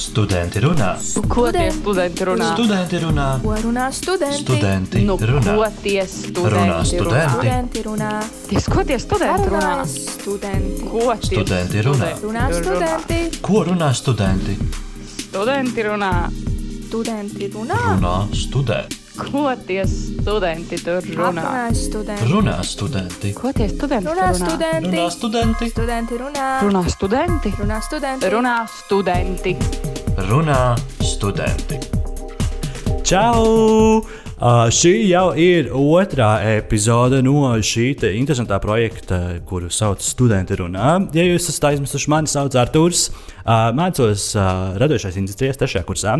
Studenti runā. Ko tie studenti runā? Studenti runā. Ko runā studenti? Studenti Nu, runā. ko tie studenti Runā studenti. Studenti runā. Ties, ko tie studenti runā? Runā studenti. Ko tie Studenti runā. Runā studenti. Ko runā studenti? Studenti runā. Studenti runā. Runā studenti. Ko tie studenti tur runā? Runā studenti. Runā studenti. Ko tie studenti Runā studenti. Runā studenti. Studenti runā. Runā studenti. Runā studenti. Runā studenti. Runā studenti. Čau! Uh, šī jau ir otrā epizode no šī te interesantā projekta, kuru sauc Studenti runā. Ja jūs esat aizmirsuši, mani sauc Artūrs. Uh, mācos uh, radošais industrijas trešajā kursā.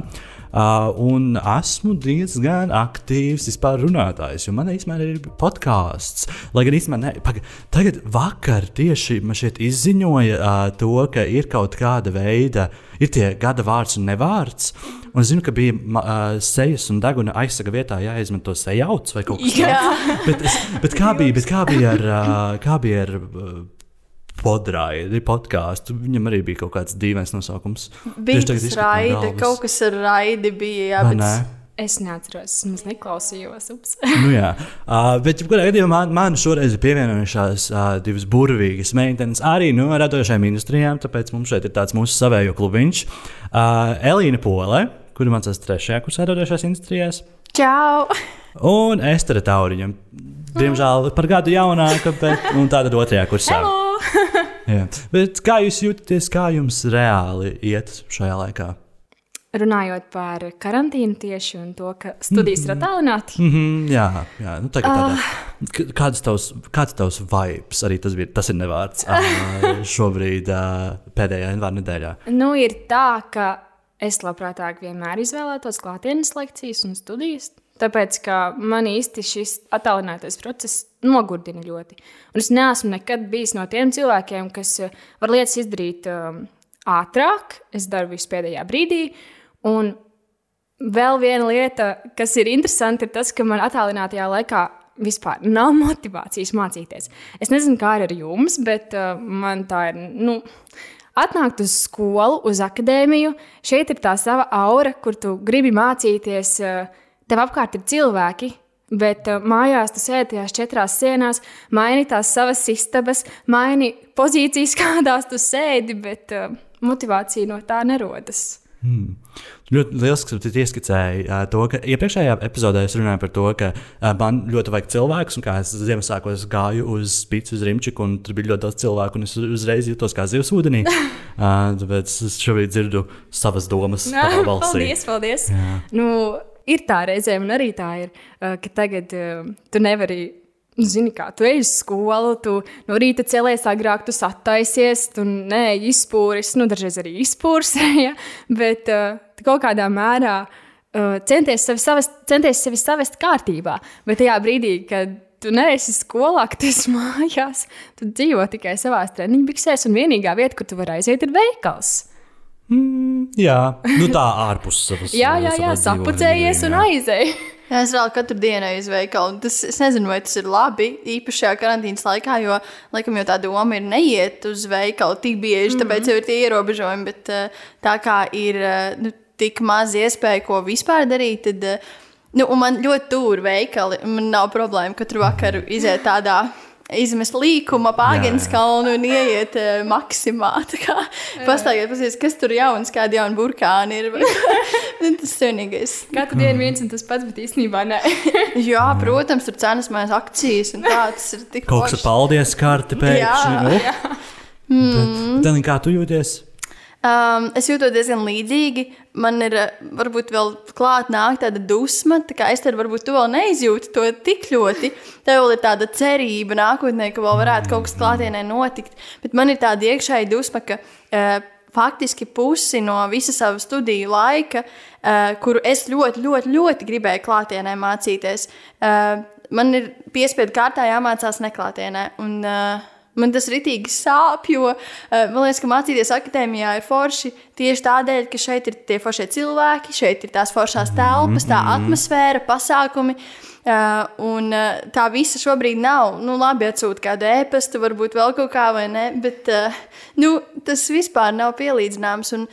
Uh, un esmu diezgan aktīvs vispār runātājs, jo man īstenībā ir podkāsts. Lai gan īstenībā ne, paga, tagad vakar tieši man šeit izziņoja uh, to, ka ir kaut kāda veida, ir tie gada vārds un nevārds. Un es zinu, ka bija uh, sejas un deguna aizsaka vietā jāizmanto sejauts vai kaut kas tāds. Bet, es- bet kā bija, bet kā bija ar, uh, kā bija ar uh, podraidi, podkāstu? Viņam arī bija kaut kāds dīvains nosaukums. Bija tas raidi, kaut kas ar raidi bija. Jā, Vai bet ne? Es neatceros, es neklausījos. Ups. Nu, jā, uh, bet jebkurā gadījumā man, man šoreiz ir pievienojušās uh, divas burvīgas meitenes arī no radošajām industrijām, tāpēc mums šeit ir tāds mūsu savējo klubiņš. Uh, Elīna Pole, kura mācās trešajā kursā radošajās industrijās, Čau! un Estere Tauriņa. Diemžēl par gadu jaunāka, bet tāda otrajā kursā. Kā jūs jūtaties, kā jums reāli iet šajā laikā? Runājot par karantīnu tieši un to, ka studijas ir attālināti. Mm -hmm, jā, jā nu, tagad tādā. K- Kāds tavs, kāds tavs vibes, arī tas, bija, tas ir nevārds ā, šobrīd ā, pēdējā janvāra nedēļā? Nu, ir tā, ka es labprātāk vienmēr izvēlētos klātienes lekcijas un studijas. Tāpēc, ka man īsti šis attālinātais process nogurdina ļoti. Un es neesmu nekad bijis no tiem cilvēkiem, kas eh, var lietas izdarīt um, ātrāk. Es daru visu pēdējā brīdī. Un vēl viena lieta, kas ir interesanti, ir tas, ka man attālinātajā laikā vispār nav motivācijas mācīties. Es nezinu, kā ir ar jums, bet uh, man tā ir. Nu, Atnākt uz skolu, uz akadēmiju, šeit ir tā sava aura, kur tu gribi mācīties. uh, Tev apkārt ir cilvēki, bet uh, mājās tu sēdi tajās četrās sienās, maini tās savas istabas, maini pozīcijas, kādās tu sēdi, bet uh, motivācija no tā nerodas. Ļoti liels, ka tu ieskicēji to, ka iepriekšējā epizodē es runāju par to, ka man ļoti vajag cilvēkus, un kā es Ziemassvētkos gāju uz spīdus, uz Rimčiku, un tur bija ļoti daudz cilvēku, un es uzreiz jutos kā zivs ūdenī. Tāpēc es šobrīd dzirdu savas domas balsī. paldies, paldies. Nu, ir tā reizēm, un arī tā ir, ka tagad tu nevari. Zini, kā tu ej uz skolu, tu no rīta cēlies agrāk, tu sataisies, tu nē, izpūris, nu, dažreiz arī izpūris, ja? bet uh, kaut kādā mērā uh, centies sevi, savest, centies sevi savest kārtībā. Bet tajā brīdī, kad tu neesi skolā, kad esi mājās, tu dzīvo tikai savā treniņbiksēs, un vienīgā vieta, kur tu vari aiziet, ir veikals. Jā, nu tā ārpus savas. Jā, jā, jā, savā sapucējies un aizēji. Jā, es vēl katru dienu eju uz veikalu. un Tas, es nezinu, vai tas ir labi, īpaši šajā karantīnas laikā, jo, laikam, jau tā doma ir neiet uz veikalu tik bieži, mm -hmm. tāpēc jau ir tie ierobežojumi. Bet eh, tā kā ir eh, nu, tik maz iespēja, ko vispār darīt, tad eh, nu, man ļoti tuvu veikali. un Man nav problēma katru vakaru iziet tādā. Izmest līkumu, pāģiņas kalnu un ieiet uh, maksimā. Tā kā Pastāstiet, pasies, kas tur jauns, kāda jauna burkāna ir. Nu, tas ir vienīgais. Katru dienu viens un tas pats, bet īstenībā nē. Jā, protams, tur cenas maksas akcijas un tā, tas ir tik Kaut kas paldies karti pēkšņi. Jā, nu. Bet, Dani, kā tu jūties? Um, es jūtos diezgan līdzīgi. Man ir uh, varbūt vēl klāt nāk tāda dusma, tā kā es tur varbūt tu vēl neizjūtu to tik ļoti. Tev vēl ir tāda cerība nākotnē, ka vēl varētu kaut kas klātienē notikt. Bet man ir tāda iekšēja dusma, ka uh, faktiski pusi no visa sava studiju laika, uh, kuru es ļoti, ļoti, ļoti gribēju klātienē mācīties, uh, man ir piespiedu kārtā jāmācās neklātienē. Un, uh, Man tas ritīgi sāp, jo uh, man liekas, ka mācīties akadēmijā ir forši tieši tādēļ, ka šeit ir tie foršie cilvēki, šeit ir tās foršās telpas, tā atmosfēra, pasākumi. Uh, un uh, tā visa šobrīd nav. Nu, labi, atsūtīt kādu ēpastu, varbūt vēl kaut kā, vai ne, bet uh, nu, tas vispār nav pielīdzināms. Un,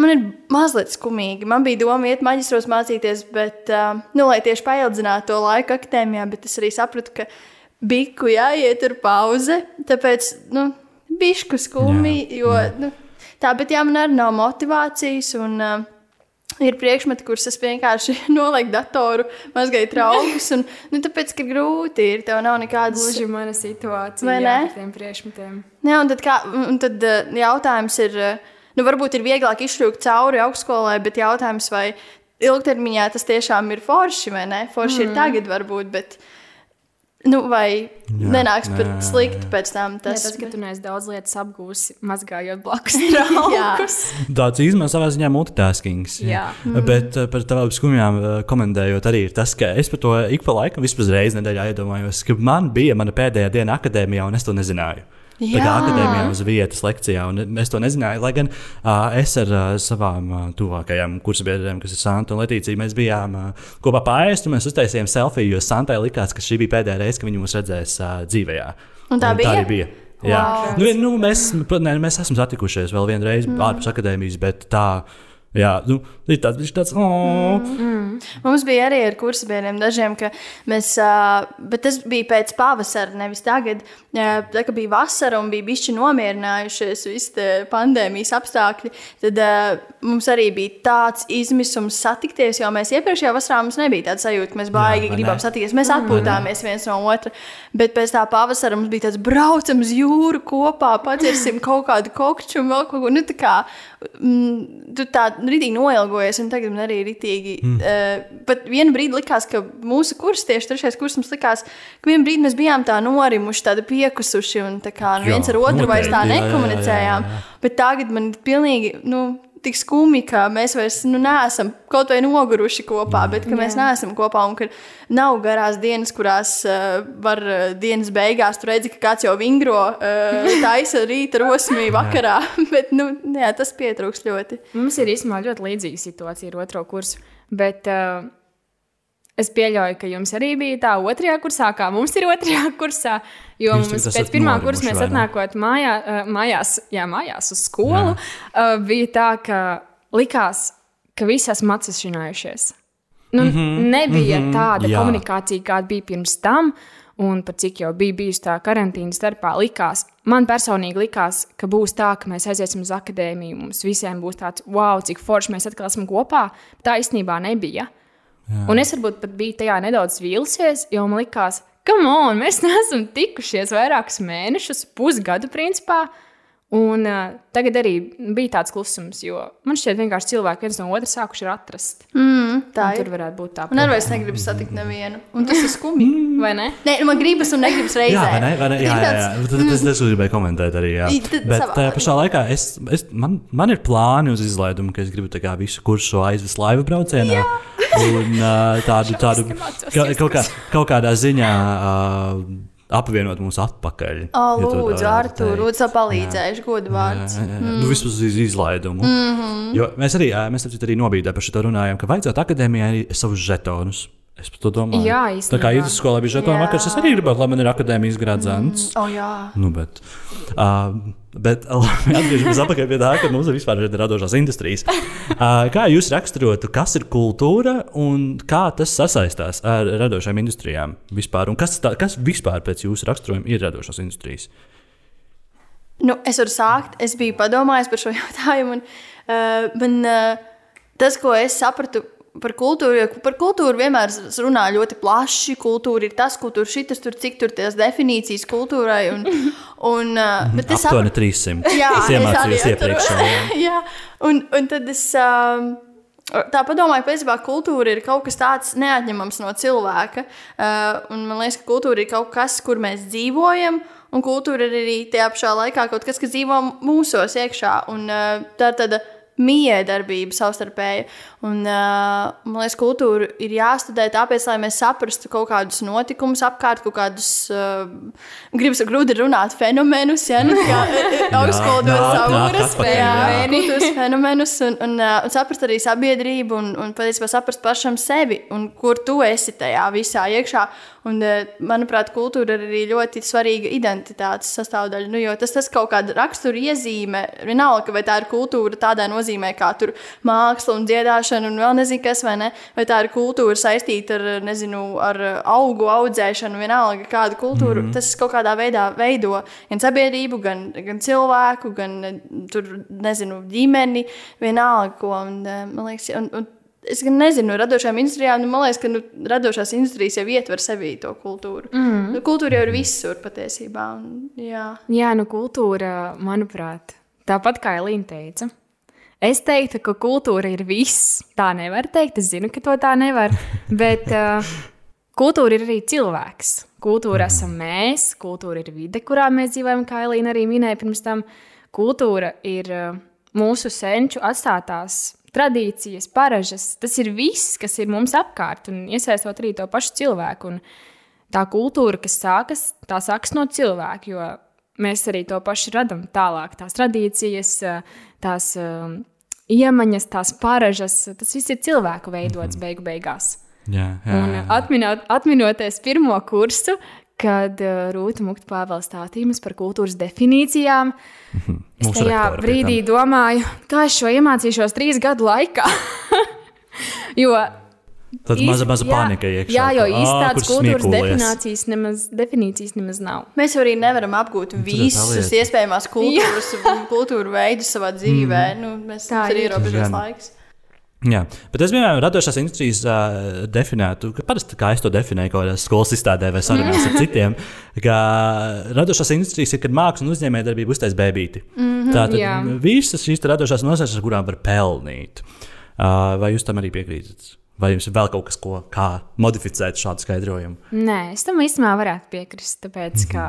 Man ir mazliet skumīgi. Man bija doma iet maģistros mācīties, bet, uh, nu, lai tieši paildzinātu to laiku akadēmijā, bet es arī sapratu, ka biku jāiet ar pauze. Tāpēc, nu, bišku skumji, jo, jā. nu, tā, bet jā, man arī nav motivācijas un uh, ir priekšmeti, kurus es vienkārši nolieku datoru, mazgāju traukus, un, nu, tāpēc, ka grūti ir, tev nav nekādas... Gluži mana situācija Vai ne? ar tiem priekšmetiem. Jā, un tad, kā, un tad uh, jautājums ir, uh, nu, varbūt ir vieglāk izšķirt cauri augstskolai, bet jautājums, vai ilgtermiņā tas tiešām ir forši vai ne? Forši mm. ir tagad, varbūt, bet nu, vai Jā, jā, nenāks nē, pat jā, slikti jā. pēc tam. Tas, Tas, tas ka tu neesi daudz lietas apgūsi, mazgājot blakus Jā. traukus. Tāds īstenībā savā ziņā multitaskings. Jā. Mm. Bet uh, par tavām skumjām uh, komentējot, arī ir tas, ka es par to ik pa laikam, vismaz reizi nedēļā iedomājos, ka man bija mana pēdējā diena akadēmijā, un es to nezināju. Akadēmijā uz vietas lekcijā, un es to nezināju. Lai gan uh, es ar uh, savām uh, tuvākajām kursabiedriem, kas ir Santa un Latīcija, mēs bijām uh, kopā pāriest, un mēs uztaisījām selfiju, jo Santai likās, ka šī bija pēdējā reize, kad viņi mūs redzēs uh, dzīvē. Un tā bija? Tā arī bija. Jā, Wow. nu, nu, mēs, ne, mēs esam satikušies vēl vienreiz mm. ārpus akadēmijas, bet tā, jā, nu, ir tāds, viņš tāds, oh, mm. Mums bija arī ar kursabiedriem dažiem, ka mēs, ā, bet tas bija pēc pavasara, nevis tagad. Ā, Tā kā bija vasara un bija bišķi nomierinājušies visi pandēmijas apstākļi, tad ā, mums arī bija tāds izmisums satikties, jo mēs iepriekšējā vasarā mums nebija tāds sajūta, ka mēs baigi vai gribam ne? satikties. Mēs atpūtāmies viens no otra, bet pēc tā pavasara mums bija tāds braucam uz jūru kopā, padzersim kaut kādu kokču un vēl kaut ko. Nu, tā kā, mm, tu tā rītīgi noilgojies, un tagad man arī rītīgi. Mm. Uh, pat vienu brīdi likās, ka mūsu kurs, tieši trešais kurs, mums likās, ka vienu brīdi mēs bijām tā norimuši, tādi piekusuši, un tā kā nu, Jā, viens ar otru vairs tā jā, jā, jā, nekomunicējām. jā. Bet tagad man ir pilnīgi. Nu, Tik skumji, ka mēs vairs nu, neesam kaut vai noguruši kopā, bet ka mēs neesam kopā un ka nav garās dienas, kurās uh, var uh, dienas beigās tur redzēt, ka kāds jau vingro, uh, taisa rīta rosmī vakarā. bet nu, jā, tas pietrūks ļoti. Mums ir īstenībā ļoti līdzīga situācija ar otro kursu. Bet uh, es pieļauju, ka jums arī bija tā otrajā kursā, kā mums ir otrajā kursā. Jo Jūs mums pēc pirmā kursa mēs atnākot mājā, uh, mājās, jā, mājās uz skolu, uh, bija tā, ka likās, ka visi esam atsešinājušies. Nu, mm -hmm, nebija mm -hmm, tāda jā. jā. komunikācija, kāda bija pirms tam. Un pat cik jau bija bijusi tā karantīna starpā, likās, man personīgi likās, ka būs tā, ka mēs aiziesim uz akadēmiju. Mums visiem būs tāds, wow, cik forši mēs atkal esam kopā. Tā īstenībā nebija. Jā. Un es varbūt pat biju tajā nedaudz vīlusies, jo man likās, ka mēs neesam tikušies vairākus mēnešus, pusgadu principā. Un uh, tagad arī bija tāds klusums, jo man šķiet, vienkārši cilvēki viens no otra sākuši atrast. Mm, tā Un ir. Tur varētu būt tā Man arī vairs negribas satikt nevienu. Un tas ir skumji. vai ne? Nē, nu, man gribas un negribas reizē. Jā, vai ne? Vai ne? Jā, jā, jā. Tas, tas, tas gribēju komentēt arī. Jā. Bet tajā pašā laikā es, es, man, man ir plāni uz izlaidumu, ka es gribu visu kursu aizvest laivu braucienā. Un uh, tādu, tādu ka, kaut, kā, kaut kādā ziņā uh, apvienot mūs atpakaļ. O, ja to tā lūdzu, varētu Artur, lūdzu, palīdzējuši, godu vārds. Jā, jā, jā. Nu, vismaz uz izlaidumu. Mm -hmm. Jo mēs arī, mēs arī nobīdē par šo runājām, ka vajadzētu akadēmijai savus žetonus. Es par to domāju. Jā, Tā kā īstenībā. vidusskolā bija žetona vakars, es arī gribētu, lai man ir akadēmijas gradzens. O, jā. Nu, bet, uh, bet atgriežamies atpakaļ pie tā, ka mums ir vispār šeit radošās industrijas. Uh, kā jūs raksturotu, kas ir kultūra un kā tas sasaistās ar radošām industrijām vispār? Un kas, tā, kas vispār pēc jūsu raksturojuma ir radošās industrijas? Nu, es varu sākt. Es biju padomājis par šo jautājumu. Un, uh, man, uh, tas, ko es sapratu par kultūru, jo par kultūru vienmēr runā ļoti plaši. Kultūra ir tas, kultūra šitas, tur cik tur tās definīcijas kultūrai. Un, un, uh, bet es Aptuveni sapratu, 300. Jā, es iemācījos iepriekš. atceros. jā, un, un tad es um, tā padomāju, ka patiesībā kultūra ir kaut kas tāds neatņemams no cilvēka. Uh, un man liekas, ka kultūra ir kaut kas, kur mēs dzīvojam. Un kultūra ir arī tajā pašā laikā kaut kas, kas dzīvo mūsos iekšā. Un, uh, tā ir tāda miedarbība savstarpēji. Un, uh, man liekas, kultūra ir jāstudē tāpēc, lai mēs saprastu kaut kādus notikumus apkārt, kaut kādus, uh, gribas grūti runāt, fenomenus, ja nu, kā atpakaļ, jā. jā, kultūras fenomenus un, un, uh, un saprast arī sabiedrību un, un patiesībā saprast pašam sevi un kur tu esi tajā visā iekšā. Un, uh, manuprāt, kultūra ir arī ļoti svarīga identitātes sastāvdaļa. Nu, jo tas tas kaut kāda rakstura iezīme, vienalga, vai tā ir kultūra tādā nozīmē, kā tur māksla un dziedāšana un vēl nezinu kas, vai ne? Vai tā ir kultūra saistīta ar, nezinu, ar augu audzēšanu, vienalga kādu kultūru. Mm -hmm. Tas kaut kādā veidā veido gan sabiedrību, gan, gan cilvēku, gan eh, tur, nezinu, ģimeni, vienalga ko. Un, eh, man liekas, un, un, Es gan nezinu, radošām industrijām, nu, man liekas, ka nu, radošās industrijās jau ietver sevī to kultūru. Mm. Nu, kultūra jau ir visur patiesībā. Un, jā. Jā, nu kultūra, manuprāt, tāpat kā Elīna teica. Es teiktu, ka kultūra ir viss. Tā nevar teikt. Es zinu, ka to tā nevar. Bet uh, kultūra ir arī cilvēks. Kultūra esam mēs, kultūra ir vide, kurā mēs dzīvojam, kā Elīna arī minēja pirms tam. Kultūra ir uh, mūsu senču atstātās tradīcijas, paražas. Tas ir viss, kas ir mums apkārt, un iesaistot arī to pašu cilvēku. Un tā kultūra, kas sākas, tā sākas no cilvēka, jo mēs arī to pašu radām tālāk. Tās tradīcijas, uh, tās uh, iemaņas, tās paražas, tas viss ir cilvēku veidots beigu beigās. Jā, jā, Un jā. atminot, atminoties pirmo kursu, kad uh, Rūta Mukta Pāvela stāstīja mums par kultūras definīcijām, es Mūsu tajā rektore pie brīdī domāju, kā es šo iemācīšos trīs gadu laikā. jo Tad īsti- maza, maza jā, panika iekšā. Jā, jo kurš kultūras definīcijas nemaz, definīcijas nemaz nav. Mēs arī nevaram apgūt visus iespējamās kultūras, kultūru veidus savā dzīvē. Mm. Nu, mēs Tā tam ir ierobežots laiks. Jā, bet es vienmēr radošās industrijas uh, definētu, ka parasti kā es to definēju kaut kādā skolas izstādē vai sarunās ar citiem, ka radošās industrijas ir, kad māksla un uzņēmējdarbība uztais bēbīti. Mm -hmm, Tātad jā. visas šīs radošās nozares, ar kurām var pelnīt. Uh, vai jūs tam arī piekrītat? Vai jums ir vēl kaut kas, ko, kā modificēt šādu skaidrojumu? Nē, es tam īstenībā varētu piekrist. Tāpēc, ka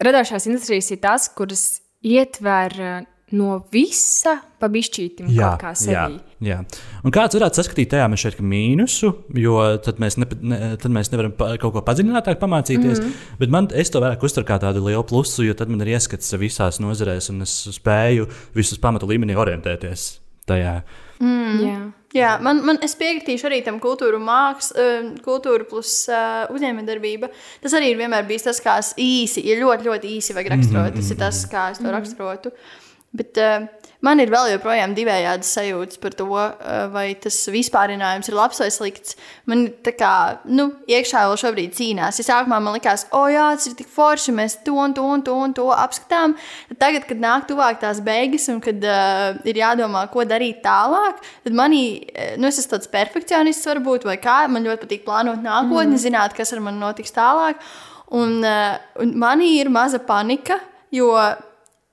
radošās industrijas ir tās, kuras ietver uh, no visa pabišķītim kaut kā jā, sevī. jā. Un kāds varētu saskatīt tajā mēs šeit kā mīnusu, jo tad mēs, ne, ne, tad mēs nevaram pa, kaut ko padziļinātāk pamācīties. Mm -hmm. Bet man es to vairāk uztveru kā tādu lielu plusu, jo tad man ir ieskats visās nozarēs un es spēju visus pamatu līmenī orientēties tajā. Mm. Jā. Jā, man, man es piekritīšu arī tam kultūru mākslā, kultūra plus uh, uzņēmējdarbība. Tas arī ir vienmēr bijis tas, kā es īsi, ja ļoti, ļoti īsi vajag raksturot. Tas ir tas, kā es to raksturotu. Bet uh, man ir vēl joprojām divējādas sajūtas par to, uh, vai tas vispārinājums ir labs vai slikts. Man ir tā kā, nu, iekšā vēl šobrīd cīnās. Ja sākumā man likās, o, jā, tas ir tik forši, mēs to un to un to un to apskatām. Tad tagad, kad nāk tuvāk tās beigas un kad uh, ir jādomā, ko darīt tālāk, tad manī, nu, es esmu tāds perfekcionists varbūt, vai kā, man ļoti patīk plānot nākotni, mm. zināt, kas ar mani notiks tālāk. Un, uh, un manī ir maza panika, jo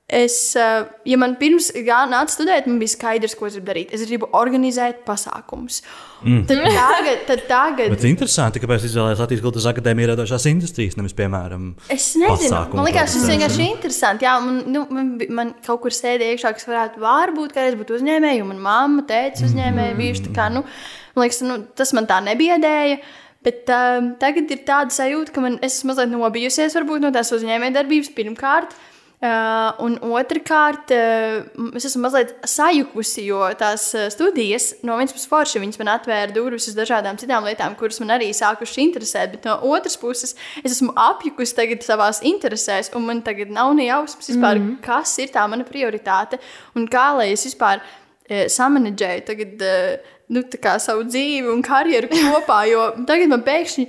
Es, eh, ja man pirms nāca studēt, man bija skaidrs, ko es gribu darīt. Es gribu organizēt pasākumus. Mm. Tad tagad, tad tagad Bet interesanti, kāpēc izvēlējās Latvijas Kultūras Akadēmija radošās industrijas, nevis, piemēram, Es nezinu, man liekas, tas vienkārši interesanti. Jā, man, nu, man, man kaut kur sēdēja iekšā, kas varētu varbūt kādreiz būt uzņēmēji, jo man mamma, tēvs uzņēmēji bijuši. tā Kā, nu, man liekas, nu, tas man tā nebiedēja. Bet um, tagad ir tāda sajūta, ka man, es esmu mazliet nobijusies varbūt, no tās uzņēmējdarbības pirmkārt. Uh, un otrkārt, uh, es esmu mazliet sajukusi, jo tās uh, studijas no vienas puses forši viņas man atvēra durvis uz dažādām citām lietām, kuras man arī sākušas interesēt. Bet no otras puses, es esmu apjukusi tagad savās interesēs, un man tagad nav ne jausmas vispār, mm -hmm. kas ir tā mana prioritāte un kā lai es vispār uh, samanģēju tagad, uh, nu, tā kā savu dzīvi un karjeru kopā. Jo tagad man pēkšņi.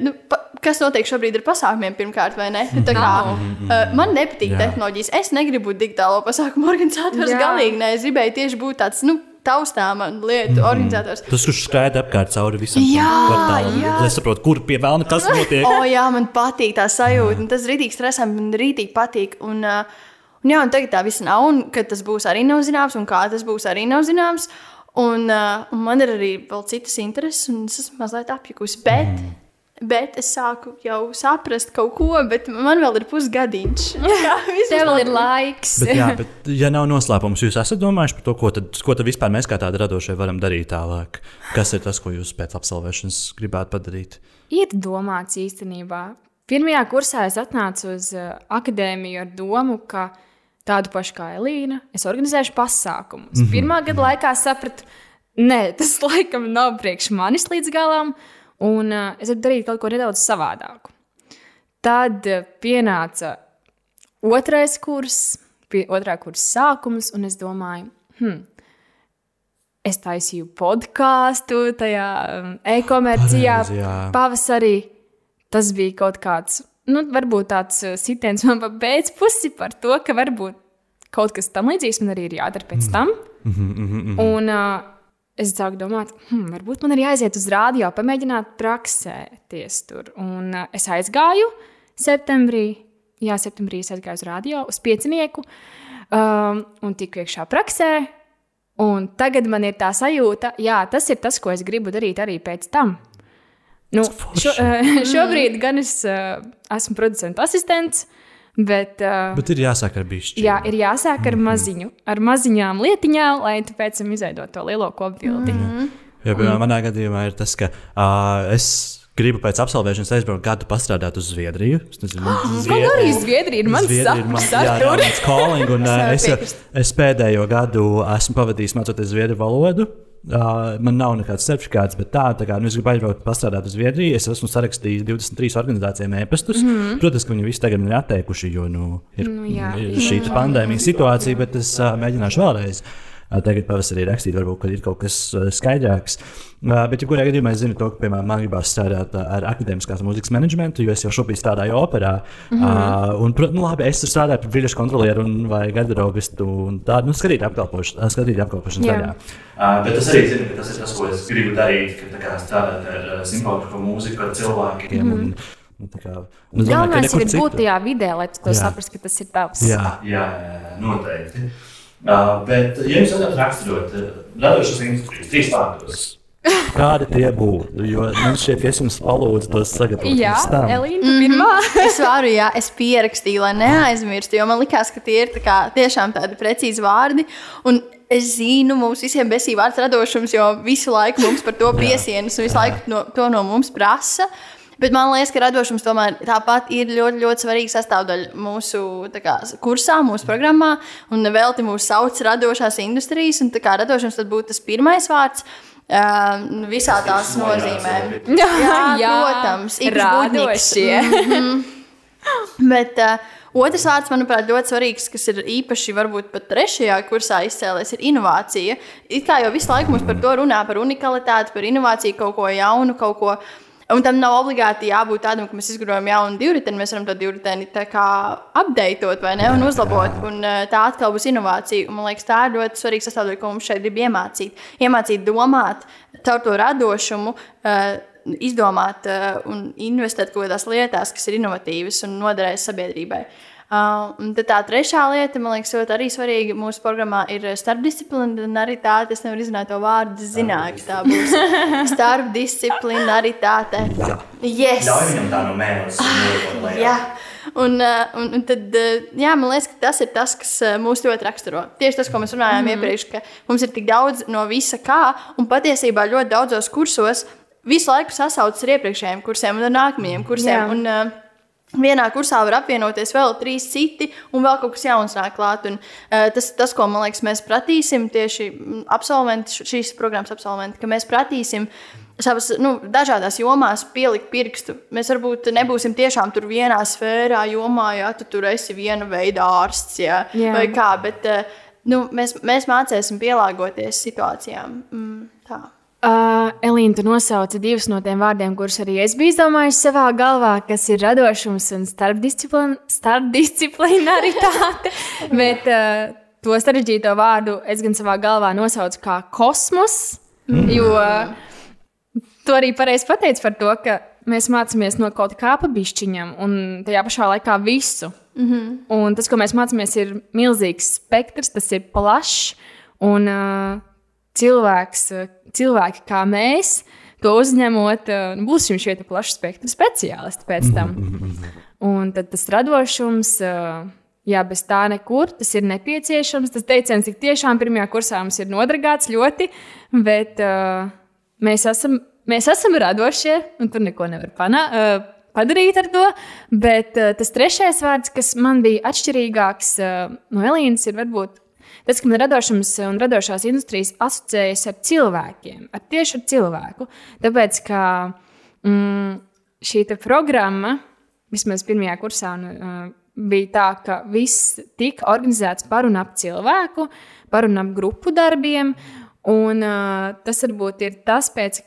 Nu, pa, kas notiek šobrīd ar pasākumiem, pirmkārt, vai ne? Tā kā, uh, man nepatīk Jā. tehnoloģijas. Es negribu būt digitālo pasākumu organizators. Jā. Galīgi ne. Es gribēju tieši būt tāds nu, taustāma lietu organizators. Tas, kurš skraida apkārt cauri visam kvartālam, lai saprotu, kur pie vēlna kas notiek. O, jā, man patīk tā sajūta. un Tas rītīgi stresē, man rītīgi patīk. Un, uh, un, jā, un tagad tā viss nav, un kad tas būs arī nav zināms, un kā tas būs arī nav zināms. Un, uh, un man ir arī vēl citas intereses, un es esmu mazliet apjukusi. Bet, mm. Bet es sāku jau saprast kaut ko, bet man vēl ir pusgadiņš. Jā, viss Tev vēl ir laiks. Bet, jā, bet, ja nav noslēpums, jūs esat domājuši par to, ko tad, ko tad vispār mēs kā tādi radošie varam darīt tālāk? Kas ir tas, ko jūs pēc absolvēšanas gribētu padarīt? Ir domāts īstenībā. Pirmajā kursā es atnācu uz uh, akadēmiju ar domu, ka tādu pašu kā Elīna, es organizēšu pasākumus. Mm -hmm. Pirmā gada laikā sapratu, nē, tas laikam nav priekš manis līdz galam, un uh, es gribu darīt kaut ko nedaudz savādāku. Tad uh, pienāca otrais kurs, pie, otrā kursa sākums, un es domāju, hmm, es taisīju podkāstu, tajā um, e-komercijā, pavasarī. Tas bija kaut kāds, nu, varbūt tāds uh, sitiens man pa pēcpusi par to, ka varbūt kaut kas tam līdzīgs man arī ir jādara pēc tam. Un uh, es sāku domāt, hmm, varbūt man ir jāiziet uz rādio, pamēģināt praksēties tur. Un uh, es aizgāju septembrī, jā, septembrī es aizgāju uz rādio, uz piecinieku, um, un tiku iekšā praksē. Un tagad man ir tā sajūta, jā, tas ir tas, ko es gribu darīt arī pēc tam. Nu, šo, uh, šobrīd gan es uh, esmu producents asistents, bet, uh, Bet ir jāsāk ar bišķi. jā, ir jāsāk ar maziņu, ar maziņām lietiņām, lai tu pēc tam izveidot to lielo kopbildi. Mm -hmm. Jo, piemēram, manā gadījumā ir tas, ka uh, es gribu pēc absolvēšanas aizbraukt gadu pastrādāt uz Zviedriju. Es nezinu, Man arī Zviedrija ir mans Zviedrija ir sapnis. jā, jā, mans calling, un, es, es pēdējo gadu esmu pavadījis mācoties zviedru valodu. Uh, man nav nekāds certifikāts, bet tā, tā kā nu, es gribu aizbraukt, pastrādāt uz Zviedriju. Es esmu sarakstījis 23 organizācijām ēpastus. Mm. Protams, ka viņi visi tagad ir atteikuši, jo nu, ir, Nu, jā. ir šī pandēmijas situācija, bet es uh, mēģināšu vēlreiz. Uh, Tagad pavasarī rakstīt, varbūt kad ir kaut kas skaidrāks. Bet, ja kurā gadījumā es zinu, to, ka, piemēram, man gribās strādāt ar akadēmiskās mūzikas menedžmentu, jo es jau šobrīd strādāju operā. Mm -hmm. un, nu, labi, es tur strādāju par viļņu kontrolieru un vai garderobistu un tādu nu, skatīt apkalpošanu, skatīt apkalpošanas daļā. Uh, bet es arī zinu, ka tas ir tas, ko es gribu darīt, ka tā kā strādāt ar simfonisko mūziku, ar cilvēkiem. Mm -hmm. tā kā, ka Galvenais ir būt tajā vidē, lai tu saprastu, ka tas ir tavs. Jā, jā, jā, noteikti. Uh, bet, ja jums vajadzētu raksturot uh, radošas industrijas trīs vārdos, kādi tie būtu? Jo man šķiet, ka es jums palūdzu tos sagatavot. Jā. Elīna, mm -hmm. pirmā. Es varu, jā, es pierakstīju, lai neaizmirstu, jo man likās, ka tie ir tā kā, tiešām tādi precīzi vārdi. Un es zinu, mums visiem besīja vārds radošums, jo visu laiku mums par to piesienas un visu laiku no, to no mums prasa. Bet man liekas, ka radošums tomēr tāpat ir ļoti, ļoti svarīga sastāvdaļa mūsu kā, kursā, mūsu programmā. Un velti mūs sauc radošās industrijas, un tā kā radošums tad būtu tas pirmais vārds. Uh, visā tās nozīmē. Jā, protams, ik žgudniks. rādošie. Bet uh, otrs vārds, manuprāt, ļoti svarīgs, kas ir īpaši varbūt pat trešajā kursā izcēlēs, ir inovācija. It kā jau visu laiku mums par to runā, par unikalitāti, par inovāciju, kaut ko jaunu, kaut ko. Un tam nav obligāti jābūt tādam, ka mēs izgudrojam jaunu divriteni. Mēs varam to divriteni apdeitot vai ne, un uzlabot. Un uh, tā atkal būs inovācija. Un, man liekas, tā ir ļoti svarīga sastāvdaļa, ko mums šeit grib iemācīt. Iemācīt domāt caur to radošumu. Uh, izdomāt uh, un investēt kaut kādās lietās, kas ir inovatīvas un noderēs sabiedrībai. Uh, un tad tā trešā lieta, man liekas, ļoti arī svarīga mūsu programmā ir starpdisciplinaritāte. Es nevaru izrunāt to vārdu, es zināju, ka tā būs starpdisciplinaritāte. Yes! Ļauj viņam tā no mēnesis. Jā. Un, uh, un, un tad, uh, jā, man liekas, ka tas ir tas, kas mūs ļoti raksturo. Tieši tas, ko mēs runājām mm. iepriekš, ka mums ir tik daudz no visa kā, un patiesībā ļoti daudzos kursos visu laiku sasaucas ar iepriekšējiem kursiem un nākamajiem kursiem. Jā. Un, uh, Vienā kursā var apvienoties vēl trīs citi, un vēl kaut kas jauns nāk klāt. Un, uh, tas, tas, ko man liekas, mēs pratīsim tieši mm, absolventi, šīs programmas absolventi, ka mēs pratīsim savas nu, dažādās jomās pielikt pirkstu. Mēs varbūt nebūsim tiešām tur vienā sfērā, jomā, ja tu tur esi viena veida ārsts ja, Jā. vai kā, bet uh, nu, mēs, mēs mācīsim pielāgoties situācijām. Mm, tā. Uh, Elīna, tu nosauci divus no tiem vārdiem, kurus arī es biju izdomājis savā galvā, kas ir radošums un starpdisciplin starpdisciplinaritāte. Bet uh, to sarežģīto vārdu es gan savā galvā nosaucu kā kosmos, jo uh, tu arī pareizi pateici par to, ka mēs mācāmies no kaut kā pabišķiņam un tajā pašā laikā visu. Mm -hmm. Un tas, ko mēs mācāmies, ir milzīgs spektrs, tas ir plašs. Un uh, cilvēks, uh, cilvēki kā mēs, to uzņemot, uh, būsim šie plaši spektra speciālisti pēc tam. Un tad tas radošums. Uh, Jā, bez tā nekur tas ir nepieciešams. Tas teiciens tik tiešām pirmajā kursā mums ir nodragāts ļoti, bet uh, mēs, esam, mēs esam radošie un tur neko nevar panā, uh, padarīt ar to. Bet uh, tas trešais vārds, kas man bija atšķirīgāks uh, no Elīnas, ir varbūt tas, ka man radošums un radošās industrijas asociējas ar cilvēkiem, ar tieši ar cilvēku. Tāpēc, ka mm, šī programma, vismaz pirmajā kursā, un, uh, bija tā, ka viss tika organizēts par un ap cilvēku, par un ap grupu darbiem. Un uh, tas varbūt ir tas, pēc,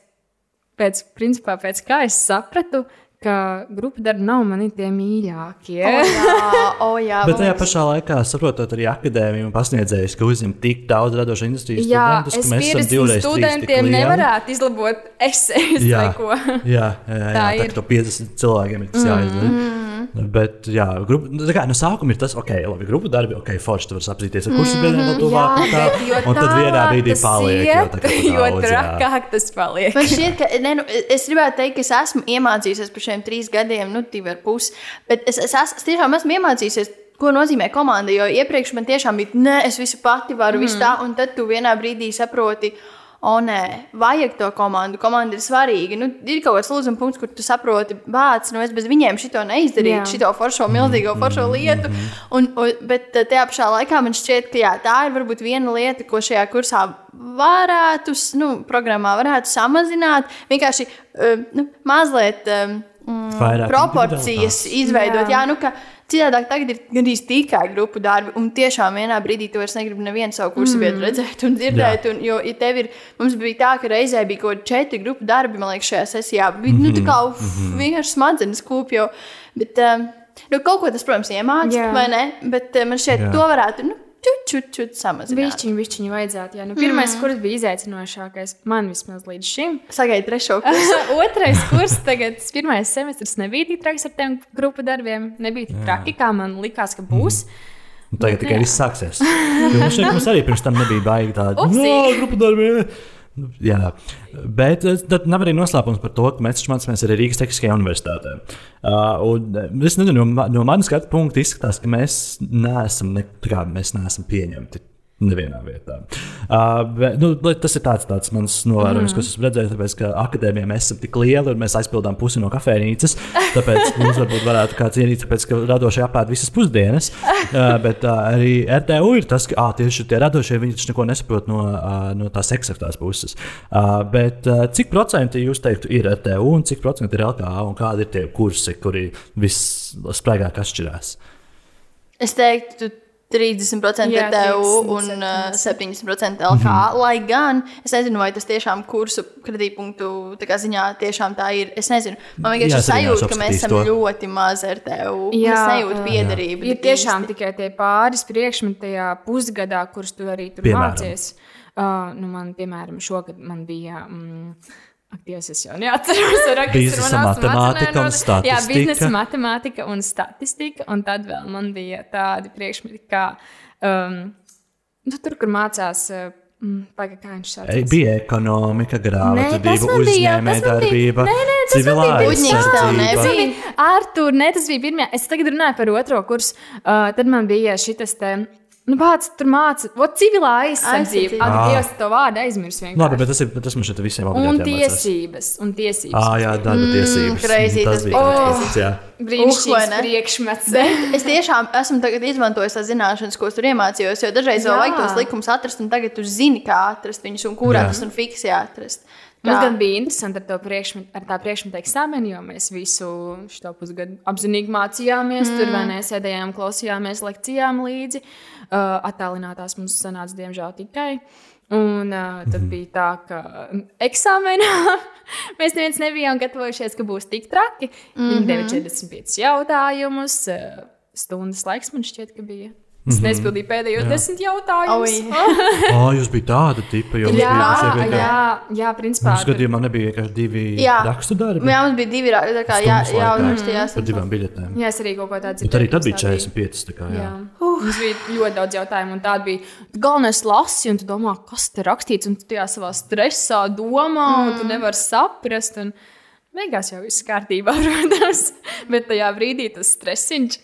pēc, principā, pēc kā es sapratu, ka grupu darbi nav mani tie mīļākie. O, jā, o, jā, Bet tajā pašā laikā, saprotot, arī akadēmija un pasniedzējs, ka uzņem tik daudz radošu industrijas Jā, studentus, ka mēs esam divreiz studentiem nevarētu izlabot esejas vai ko. jā, jā, jā, Tā jā tā ir. kā to 50 cilvēkiem ir tas jāizdara. Mm. Bet, jā, grupa, nu, tā kā no sākuma ir tas, ok, labi, grupu darbi, ok, forši, tu vari apzīties ar kursu biedriem vēl tuvāk. un tā, bet jo Un tad vienā brīdī paliek, jo iet, tā kā jo daudz, jā. trakāk tas paliek. Man šķiet, ka ne, nu, es gribētu teikt, ka es esmu iemācījusies par šiem trīs gadiem, nu, divi ar pusi. Bet es, es, es, es tiešām esmu iemācījusies, ko nozīmē komanda. Jo iepriekš man tiešām bija, nē, es visu pati varu, mm. visu tā, un tad tu vienā brīdī saproti. O, nē, vajag to komandu. Komanda ir svarīga. Nu, ir kaut kāds lūzuma punkts, kur tu saproti, bācis, nu es bez viņiem šito neizdarītu, Jā. šito foršo, milzīgo foršo lietu. Un, un, bet eh, tajā pašā laikā man šķiet, ka jā, tā ir varbūt viena lieta, ko šajā kursā varētu, nu, programmā varētu samazināt. Vienkārši eh, nu, mazliet eh, mm, Vairāk proporcijas izveidot. Jā. Jā, nu, ka Citādi tagad ir gandrīz tikai grupu darbi, un tiešām vienā brīdī tu vairs negribi nevienu savu kursu vietu redzēt un dzirdēt. Un, jo, ja tev ir, mums bija tā, ka reizē bija kaut kādi četri grupu darbi, man liekas, šajā sesijā. Bija nu, tā kā uf, vienkārši smadzenes kūpjo. Bet, um, nu, kaut ko tas, protams, iemācīja, vai ne? Bet uh, man šķiet, Jā. to varētu. Nu, Čut samazināt. Višķiņu, višķiņu vajadzētu. Jā. Nu, pirmais mm. kurs bija izaicinošākais man vismaz līdz šim. Sagaidiet trešo kursu. Otrais kurs, tagad tas pirmais semestris nebija tik traks ar tiem grupu darbiem. Nebija tik traki, kā man likās, ka būs. Un Tagad tikai viss sāksies. Jo Mums, šeit, mums arī pirms tam nebija baigi tāda no, grupu darbi. Jā, bet eh, tad nav arī noslēpums par to, ka mēs mācāmies arī Rīgas Tehniskajā universitātē. Uh, es nezinu, no, no manas skatu punkta izskatās, ka mēs neesam, ne, kā mēs neesam pieņemti. Nevienā vietā. Uh, bet, nu, tas ir tāds, tāds mans novērojums, mm. ko esmu redzējis. Tāpēc, ka akadēmijā mēs esam tik lieli un mēs aizpildām pusi no kafejnīcas. Tāpēc mums varbūt varētu kāds ienīst, tāpēc, ka radošie apēd visas pusdienas. Uh, bet uh, arī RTU ir tas, ka ah, tieši tie radošie viņi taču neko nesaprot no, uh, no tās eksaktās puses. Uh, bet uh, cik procenti jūs teiktu ir RTU un cik procenti ir LKA un kādi ir tie kursi, kuri visspraigāk atšķirās? Es teiktu, 30% Jā, TU 30, un uh, 70% LK. Mhm. Lai gan es nezinu, vai tas tiešām kursu kredītpunktu ziņā tiešām tā ir. Es nezinu, man Jā, vienkārši ir sajūta, ka mēs esam to. ļoti maz ar TU. Es nejūtu piederību. Ir tiešām tikai tie pāris priekšmeti tajā pusgadā, kurus tu arī tur Piemēram? mācies. Uh, nu man, piemēram, šogad man bija. Mm, Ak, Dievs, es jau neatceros, ar kas Biznesa tur matemātika un nenotiek. Jā, statistika. biznesa matemātika un statistika. Un tad vēl man bija tādi priekšmeti, kā um, nu, tur, kur mācās. Uh, mm, Pagaid, kā viņš sauc? Bija ekonomika, Nē, grāmatvedība, uzņēmējdarbība, Nē, nē, civilā aizsardzība. bija Artur, ne, tas bija pirmā. Es tagad runāju par otro kursu. Uh, tad man bija šis te. Nu, Bācis tur mācīja, ko civilā aizsardzība. Ak, Ah. Dievs, to vārdu aizmirsu vienkārši. Labi, bet tas, ir, tas mums šeit visiem Un obligāti jāmācās. tiesības. Un tiesības. Ah, jā, darba tiesības. crazy, tas tas bija. Uh, vai Brīnišķīgs ne? priekšmets. Es tiešām esmu tagad izmantojis tās zināšanas, ko tur iemācījos. Jo dažreiz vēl vajag tos likumus atrast, un tagad tu zini, kā atrast viņus un kurā Jā. tas un fiksi atrast. Mums Kā- gan bija interesanti ar, to priekšmetu, ar tā priekšmetu eksāmenu, jo mēs visu šo pusgadu apzinīgi mācījāmies. Mm. Tur vai nesēdējām, klausījāmies lekcijām līdzi. Uh, attālinātās mums sanāca, diemžēl, tikai. Un uh, tad Mhm. bija tā, ka eksāmenā mēs neviens nebijām gatavojušies, ka būs tik traki. Mm -hmm. Viņi deva 45 jautājumus. Uh, stundas laiks man šķiet, ka bija. Es Mhm. nespildīju pēdējos desmit jautājumus. Oh, jūs bijat tāda tipa, jo mums Jā, vienkārši- jā, jā, principā. Mums gadījumā nebija vienkārši divi Jā. rakstu darbi. Jā, mums bija divi ra- tā kā jā, jā, uzrakstījās. Par divām biļetēm. Jā, es arī kaut ko tādu Bet arī tad bija tā 45. Tā kā, jā. Jā. Mums bija ļoti daudz jautājumu, un tāda bija galvenais lasi, un tu domā, kas te rakstīts, un tu tajā savā stresā domā, un tu nevari saprast. Un beigās jau viss kārtībā, protams, bet tajā brīdī tas stresiņš.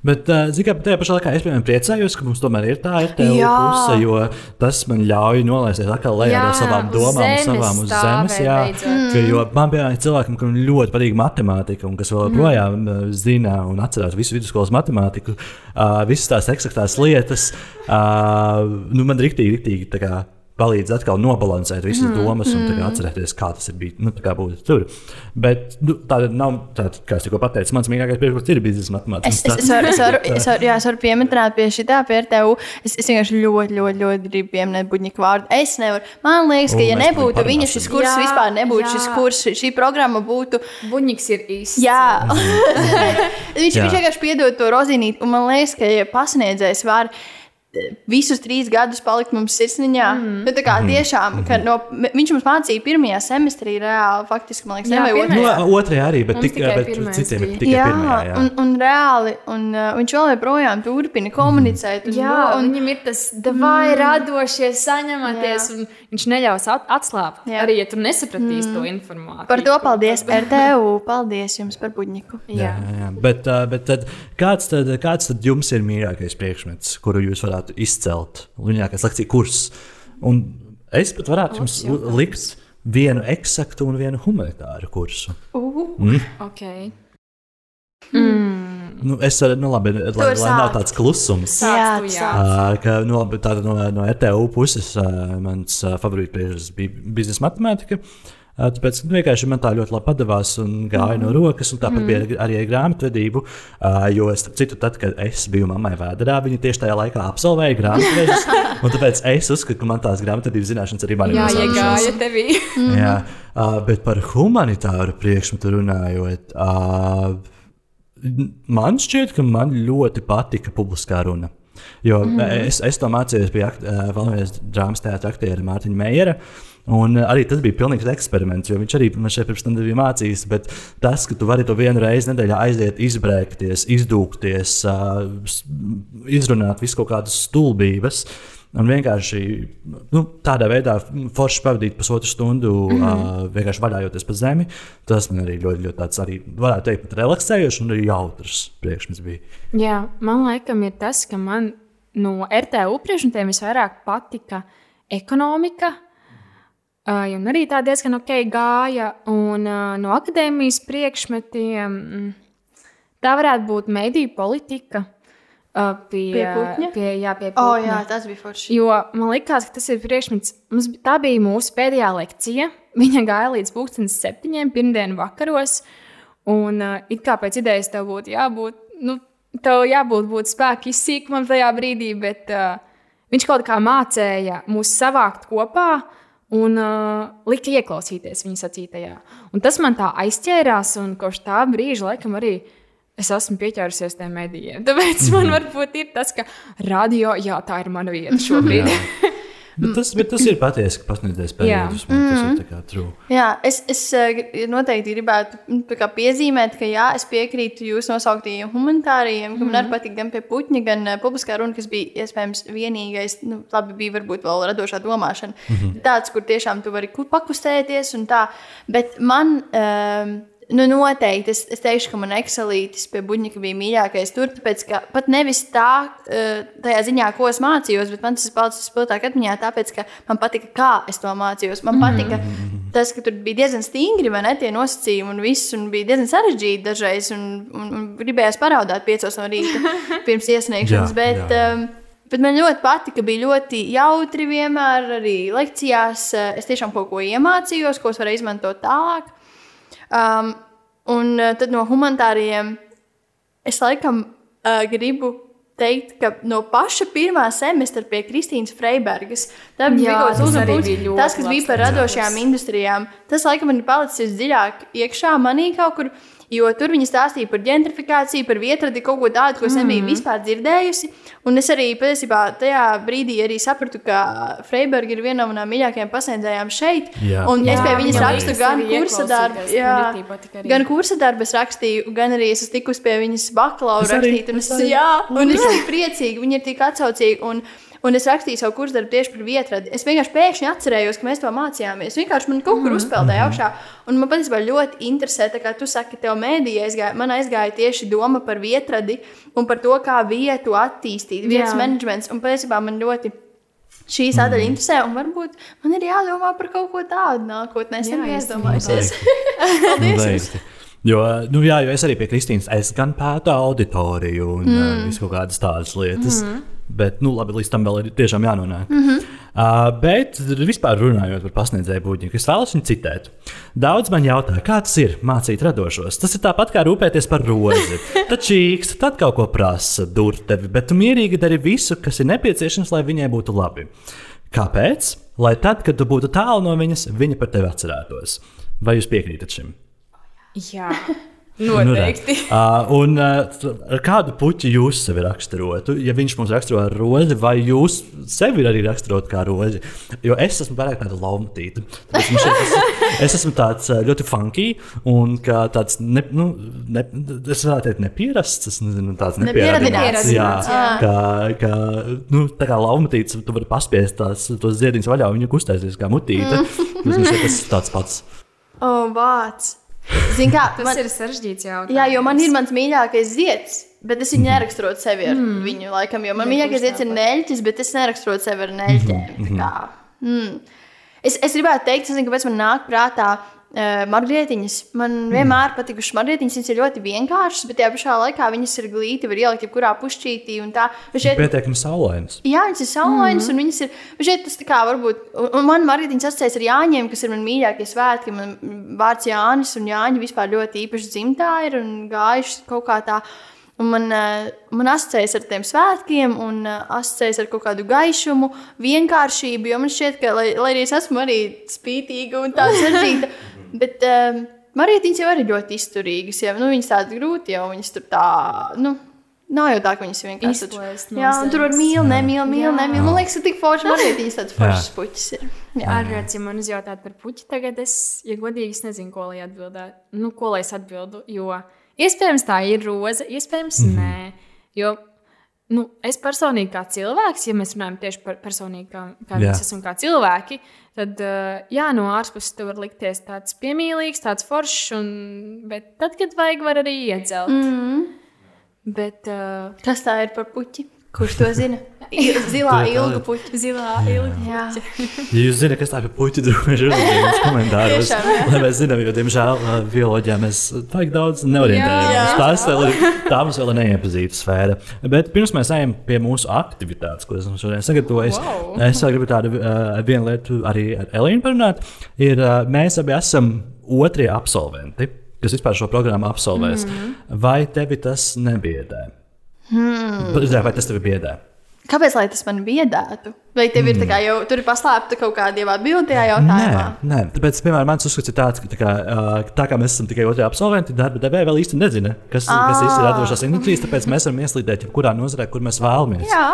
Bet, uh, zināmā mērā, tajā pašā laikā es piemēram, priecājos, ka mums tomēr ir tā Jā. puse, jo tas man ļauj nolaisties atkal lejā Jā, ar savām domām, savām uz zemes. Jā, beidzot. ka, jo man piemēram, ir cilvēkam, kam ļoti patīk matemātika, un kas vēl joprojām mm. zina un atcerās visu vidusskolas matemātiku, uh, visas tās eksaktās lietas, uh, nu, man rīktīgi, rīktīgi kā palīdz atkal nobalansēt visas mm, domas un mm. atcerēties, kā tas ir bijis. Nu, tā kā būtu tur. Bet nu, tāda nav, tāda, kā es tikko pateicu, mans mīļākais priekšmets ir biznesa matemātikā. Es, es, es, varu, es, varu, es, varu, jā, es varu pieminēt pie šī tā, pie RTU. Es, es vienkārši ļoti, ļoti, ļoti gribu pieminēt buļbuļsāļu vārdu. Es nevaru. Man liekas, ka, ja nebūtu viņa šis kurs, Jā, vispār nebūtu jā. šis kurs, šī programma būtu. Buņģis ir īsts. Jā, viņš, Jā. viņš vienkārši piedod to rozīnīti. Un man liekas, ka ja pasniedzējs var visus trīs gadus palikt mums sirsniņā. Mm. Nu, tā kā Mhm. tiešām, ka no, m- viņš mums mācīja pirmajā semestrī reāli, faktiski, man liekas, Jā, pirmajā. otrajā. Nu, otrajā arī, bet, tik, tikai bet citiem ir tikai Jā, pirmajā. Jā. un, un reāli, un uh, viņš vēl joprojām turpina komunicēt. Un, Jā, un, un viņam ir tas vai radošie saņematies, un viņš neļaus at atslābt. Jā. Arī, ja tu nesapratīsi mm. to informāciju. par to paldies RTU. Paldies jums par buļbuļsāļu. Jā. Jā, jā. Bet, uh, bet tad, kāds, tad, kāds tad jums ir mīļākais priekšmets, kuru jūs varētu izcelt? Mīļākais lekciju kurs. Un es pat varētu jums li- likt vienu eksaktu un vienu humanitāru kursu. Okay. Nu, es varu, nu, labi, lai, lai nav tāds klusums. Jā, jā. Uh, ka, no, tātad no, no RTU puses uh, mans uh, favorīts priekšmets bija biznesa matemātika. Uh, tāpēc nu, vienkārši man tā ļoti labi padavās un gāja mm. no rokas. un Tāpat mm. bija arī ar grāmatvedību. Uh, jo, starp citu, tad, kad es biju mammai vēdā, viņa tieši tajā laikā absolvēja grāmatvedības. tāpēc es uzskatu, ka man tās grāmatvedības zināšanas arī man Jā, ir iegāja tevī. Jā, uh, bet par humanitāru priekšmetu runājot, uh, man šķiet, ka man ļoti patika publiskā runa. Jo mm. es, es to mācījos pie uh, Valmijas drāmas teātras aktiera Mārtiņa Meijera. Un uh, arī tas bija pilnīgs eksperiments, jo viņš arī man šeit pirms tam bija mācījis. Bet tas, ka tu vari to vienu reizi nedēļā aiziet, izbrēkties, izdūkties, izrunāt visu kaut kādas stulbības. Un vienkārši nu, tādā veidā forši pavadīt pusotru stundu, mm. -hmm. uh, vienkārši vaļājoties pa zemi. Tas man arī ļoti, ļoti tāds, arī, varētu teikt, pat relaksējošs un arī jautrs priekšmets bija. Jā, man liekas, ir tas, ka man no RTU priekšmetiem visvairāk patika ekonomika. Uh, un arī tā diezgan ok gāja. Un uh, no akadēmijas priekšmetiem mm, tā varētu būt mediju politika. Uh, pie, Pie Putņa? Pie, jā, pie O, Putņa. jā, tas bija forši. Jo man liekas, ka tas ir priekšmets. Mums, tā bija mūsu pēdējā lekcija. Viņa gāja līdz pusdienas septiņiem, pirmdienas vakaros. Un uh, it kā pēc idejas tev būtu jābūt, nu, tev jābūt būt spēka izsīkumam tajā brīdī, bet uh, viņš kaut kā mācīja mūs savākt kopā. Un uh, lika ieklausīties viņa sacītajā. Un tas man tā aizķērās, un kopš tā brīža, laikam, arī es esmu pieķērusies tiem medijiem. Tāpēc man varbūt ir tas, ka radio, jā, tā ir mana vieta šobrīd. Bet tas, bet tas ir patiesi, ka pasniedzējs pēdējais. Tas Mhm. ir tā kā true. Jā, es, es eh, noteikti gribētu tā kā piezīmēt, ka jā, es piekrītu jūsu nosauktajiem humanitāriem, ka man arī patīk gan pie puķa, gan uh, publiskā runa, kas bija iespējams vienīgais, nu, labi, bija varbūt vēl radošā domāšana. Tāds, kur tiešām tu vari ku- pakustēties un tā. Bet man. Um, Nu, noteikti es, es teikšu, ka man ekselītis pie buļbuļsāļa bija mīļākais tur. Tāpēc, ka pat nevis tā, eh, tajā ziņā, ko es mācījos, bet man tas ir palicis spilgtāk atmiņā, tāpēc, ka man patika, kā es to mācījos. Man patika tas, ka tur bija diezgan stingri, vai ne tie nosacījumi un viss, un bija diezgan sarežģīti dažreiz, un, un, un gribējās paraudāt piecos no rīta pirms iesniegšanas. Jā, bet, jā. um, Bet man ļoti patika, bija ļoti jautri vienmēr arī lekcijās. eh, Es tiešām kaut ko iemācījos, ko es varēju izmantot tālāk. Um, un uh, tad no humanitāriem es laikam uh, gribu teikt, ka no paša pirmā semestra pie Kristīnas Freibergas, tā bija tas uzmanības, bija tas, kas bija par radošajām industrijām, tas laikam man ir palicis dziļāk iekšā manī kaut kur. Jo tur viņi stāstīja par gentrifikāciju, par vietradi, kaut ko tādu, ko es nebiju vispār dzirdējusi. Un es arī patiesībā tajā brīdī arī sapratu, ka Freiberga ir viena no manām mīļākajām pasniedzējām šeit. Jā. Un es Jā, pie viņas man rakstu liekas, gan kursa darbu, jā, gan kursa darbu es rakstīju, gan arī es esmu tikusi pie viņas bakalaura Es rakstīt. Un es, es jā, un es esmu priecīga, viņa ir tik atsaucīga. Un, Un es rakstīju savu kursu darbu tieši par vietradi. Es vienkārši pēkšņi atcerējos, ka mēs to mācījāmies. Vienkārši man kaut kur uzpeldēja augšā. Un man patiesībā ļoti interesē, tā kā tu saki, tev mēdīja aizgāja. Man aizgāja tieši doma par vietradi un par to, kā vietu attīstīt, vietas Jā. menedžments. Un patiesībā man ļoti šī sadaļa Mhm. interesē. Un varbūt man ir jādomā par kaut ko tādu nākotnē. Es īstenībā. aizdomājusies. Paldies! Jo, nu, jā, jo es arī pie Kristīnas, es gan pētu auditoriju un mm. uh, visu kaut kādas tādas lietas. Mm -hmm. Bet, nu, labi, līdz tam vēl ir tiešām jānonāk. Mm -hmm. Uh, bet vispār runājot par pasniedzēju būtņu, es vēlos viņu citēt. Daudz man jautā, kā tas ir mācīt radošos. Tas ir tāpat kā rūpēties par rozi. Tad čīkst, tad kaut ko prasa, dur tevi, bet tu mierīgi dari visu, kas ir nepieciešams, lai viņai būtu labi. Kāpēc? Lai tad, kad tu būtu tālu no viņas, viņa par tevi atcerētos. Vai jūs piekrītat šim? Jā, Nu, noteikti. Uh, un uh, kādu puķi jūs sevi raksturotu? Ja viņš mums raksturo ar rozi, vai jūs sevi arī raksturot kā rozi? Jo es esmu vairāk tāda laumatīta. Es, es esmu tāds uh, ļoti funky un kā tāds, ne, nu, ne, es varētu teikt, nepierasts. Es nezinu, tāds Nepieradināts. Jā, kā, kā, nu, tā kā laumatīts, tu vari paspiest tās, tos ziediņus vaļā, un viņa kustēsies kā mutīte. Tas šķiet, tas ir tāds pats. O, vāc! Zini, kā Tas man, ir sarežģīts jautājums. Jā, jo man ir mans mīļākais zieds, bet es viņu neraksturotu sevi ar mm. viņu. Laikam, jo man mīļākais zieds ir neļķis, bet es neraksturotu sevi ar neļķiem. Tā kā, mm. es, es gribētu teikt, es nezinu, kāpēc man nāk prātā uh, margrietiņas. Man vienmēr patikušas margrietiņas, viņas ir ļoti vienkāršas, bet tajā pašā laikā viņas ir glīti, var ielikt jebkurā pušķītī. un tā. Bet šeit- Pietiekami saulainas. Jā, viņas ir saulainas, mm -hmm. un viņas ir. Šeit tas tā kā varbūt. Un, man margaritīns asociēts ar Jāņiem, kas ir man mīļākie svētki. Man vārds Jānis un Jāņi vispār ļoti īpaši dzimtā ir un gājuši kaut kā tā. Un man, eh, man asociējas ar tiem svētkiem, un eh, asociējas ar kaut kādu gaišumu, vienkāršību. Jo man šķiet, ka, lai, lai arī es esmu arī spītīga un tāda sarežģīta, bet um, marītiņas jau arī ļoti izturīgas. Ja, nu, viņas tādas grūti, jau viņas tur tā. Nu, Nav jau tā, ka viņas vienkārši tur no Jā, un tur var mīlēt, nemīlēt, mīlēt. Jā. Nemīl. Man liekas, ka tik forši marītiņas tādas foršas puķis ir. Jā. Ārprāts, ja man uzjautāt par puķi, tagad es, ja godīgi, es nezinu, ko lai atbildētu. Nu, ko lai es atbildu, jo iespējams tā ir roze, iespējams mm -hmm. nē. Jo nu, es personīgi kā cilvēks, ja mēs runājam tieši par personīgi, kā, kā mēs esam kā cilvēki, tad, uh, jā, no ārpuses tu vari likties tāds piemīlīgs, tāds foršs, un, bet tad, kad vajag, var arī iedzelt. Mm -hmm. Bet uh, Kas tā ir par puķi? Kurš to zina? I- Zilā Tā ilga tā. puķa. zilā ilga. Jā. Ja jūs zināt, kas tā ir puķa, droši vien uzrakstiet komentāros. Jā. Lai mēs zinām, jo, diemžēl, bioloģijā mēs baigi daudz neorientējamies. Vēl ir tā mums vēl ir neiepazīta sfēra. Bet pirms mēs ejam pie mūsu aktivitātes, ko esmu šodien sagatavojis, Wow. es vēl gribu tādu uh, vienu lietu arī ar Elīnu parunāt. Ir, uh, mēs abi esam otrie absolventi, kas vispār šo programmu absolvēs. Mm -hmm. Vai tevi tas nebiedē? Hmm. Vai tas tevi biedē? Kāpēc tas man biedētu? Vai tev ir tā kā jau tur ir paslēpta kaut kāda atbilde tajā jautājumā? Nē, nē. tāpēc, piemēram, mans uzskats ir tāds, ka tā kā, tā kā mēs esam tikai otrie absolventi, darba devēja vēl īsti nezina, kas, kas īsti ir radošās industrijas, tāpēc mēs varam ieslīdēt jebkurā nozarē, kur mēs vēlamies. Jā.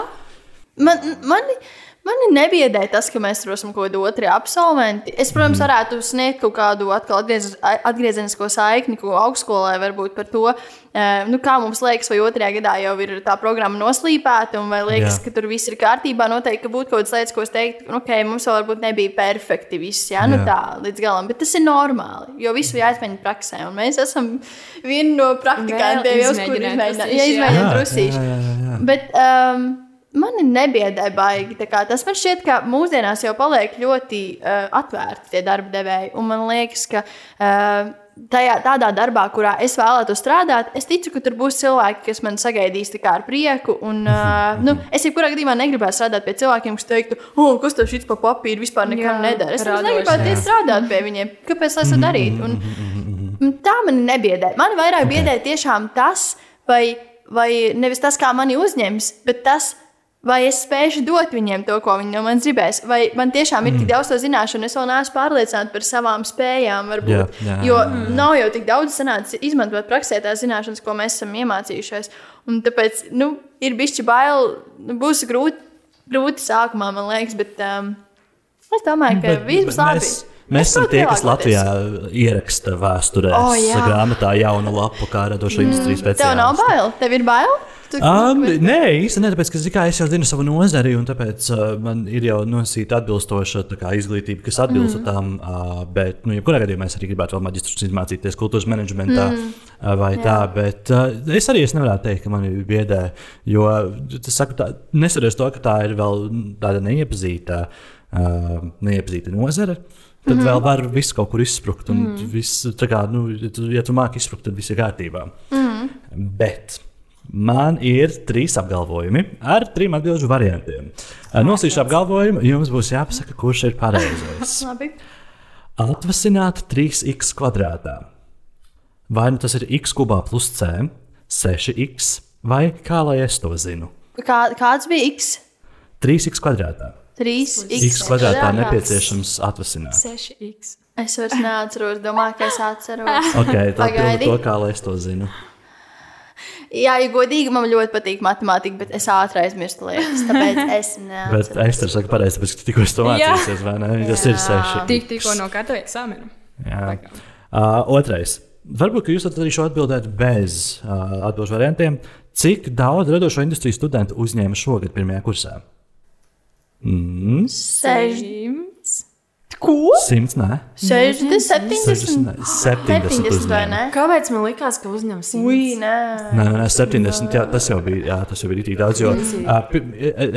Man, mani, mani nebiedē tas, ka mēs tur esam kaut kādi otrie absolventi. Es, protams, varētu sniegt kaut kādu atgriez, atgriezenisko saikni, ko augstskolē varbūt par to, eh, nu, kā mums liekas, vai otrajā gadā jau ir tā programma noslīpēta, un vai liekas, Jā. ka tur viss ir kārtībā. Noteikti, ka būtu kaut kādas lietas, ko es teiktu, nu, ok, mums vēl varbūt nebija perfekti viss, jā, nu Jā. tā līdz galam, bet tas ir normāli, jo visu jāizmēģina praksē, un mēs esam vieni no praktikantiem, jau kuriem izmēģināt ja jā. izmēģināt jā. Bet um, mani nebiedē baigi. Tas man šķiet, ka mūsdienās jau paliek ļoti uh, atvērti tie darba devēji. Un man liekas, ka uh, tajā, tādā darbā, kurā es vēlētos strādāt, es ticu, ka tur būs cilvēki, kas man sagaidīs ar prieku. Un, uh, nu, es jebkurā gadījumā negribētu strādāt pie cilvēkiem, kas teiktu, oh, kas tev šis pa papīru vispār nekam nedara. Es iet strādāt pie viņiem. Kāpēc lai es to darītu? Un, Un Tā man nebiedē. Man vairāk biedē tiešām tas, vai, vai nevis tas, kā mani uzņems, bet tas, vai es spēšu dot viņiem to, ko viņi no manis gribēs. Vai man tiešām ir mm. tik daudz to zināšanu, es vēl neesmu pārliecināta par savām spējām. Varbūt, Jā, jā, jo jā, nav jau tik daudz sanācis izmantot praksē tās zināšanas, ko mēs esam iemācījušies. Un tāpēc nu, ir bijis bail, nu, būs grūti, grūti sākumā, man liekas. Bet, um, es domāju, ka viss būs labi. Mēs, mēs esam tie, kas. Latvijā ieraksta vēsturē, O, jā. grāmatā jaunu lapu, kā radošo industriju Tev nav bail? Tev ir bail? Um, nē, īstenībā, tāpēc, ka kā, es jau zinu savu nozari, un tāpēc uh, man ir jau nosīta atbilstoša kā, izglītība, kas atbilst mm. tam. Uh, bet, nu, jebkurā gadījumā es arī gribētu vēl maģistrus izmācīties kultūras menedžmentā mm. uh, vai jā. tā. Bet uh, es arī es nevaru teikt, ka man ir biedē, jo tas saku, tā, nesaries to, ka tā ir vēl tāda neiepazīta, uh, neiepazīta nozara. Tad mm -hmm. vēl var visu kaut kur izsprukt. Un mm -hmm. viss, kā, nu, ja tu, ja tu māki izsprukt, tad viss ir kārtībā. Mm -hmm. Bet Man ir trīs apgalvojumi ar trim atbildžu variantiem. Nosīšu apgalvojumu, jums būs jāpasaka, kurš ir pareizais. Labi. Atvasināt 3x kvadrātā. Vai nu tas ir x kubā plus c, 6x, vai kā lai es to zinu? Kā, kāds bija x? 3x kvadrātā. 3 x kvadrātā nepieciešams atvasināt. 6x. Es vairs neatceros, domāju, ka es atceros. Okay, tad Pagaidi. to, kā lai es to zinu. Jā, ja godīgi, man ļoti patīk matemātika, bet es ātri aizmirstu lietas. Tāpēc es nedomāju. bet Einsteins saka, pareizi, tāpēc, ka tikko es to mācījos, vai ne? Tas ir seši. Tik, tikko no katra eksāmena. Jā. Uh, otrais. Varbūt jūs varat arī šo atbildēt bez uh, atbildžu variantiem. Cik daudz radošo industriju studentu uzņēma šogad pirmajā kursā? Mm. 60. Ko? simts, nē, 60, 60, 70. 70 70 vai ne? Kāpēc man likās, ka uzņems Ui, nē. Nē, nē, nē, 70. Jā, tas jau bija, jā, tas jau bija tik daudz. Jo, uh,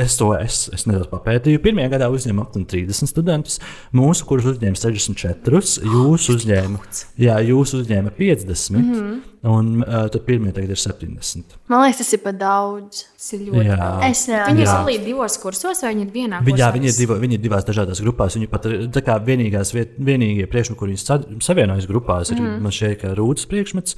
es to es, es nedaudz papētīju. Pirmajā gadā uzņēma aptuveni 30 studentus. Mūsu kurus uzņēma 64, jūsu uzņēma, jā, jūsu uzņēma 50, mm -hmm. Un uh, tad pirmie tagad ir 70. Man liekas, tas ir par daudz. Tas ir ļoti Jā. daudz. Es Viņi ir salīdzīti divos kursos, vai viņi ir vienā Viņi, jā, kursā? viņi, ir divo, viņi ir divās dažādās grupās. Viņi pat tā kā vienīgās, viet, vienīgie priekšmeti, kur viņi sa- savienojas grupās, ir mm. man šķiet, ka rūtas priekšmets.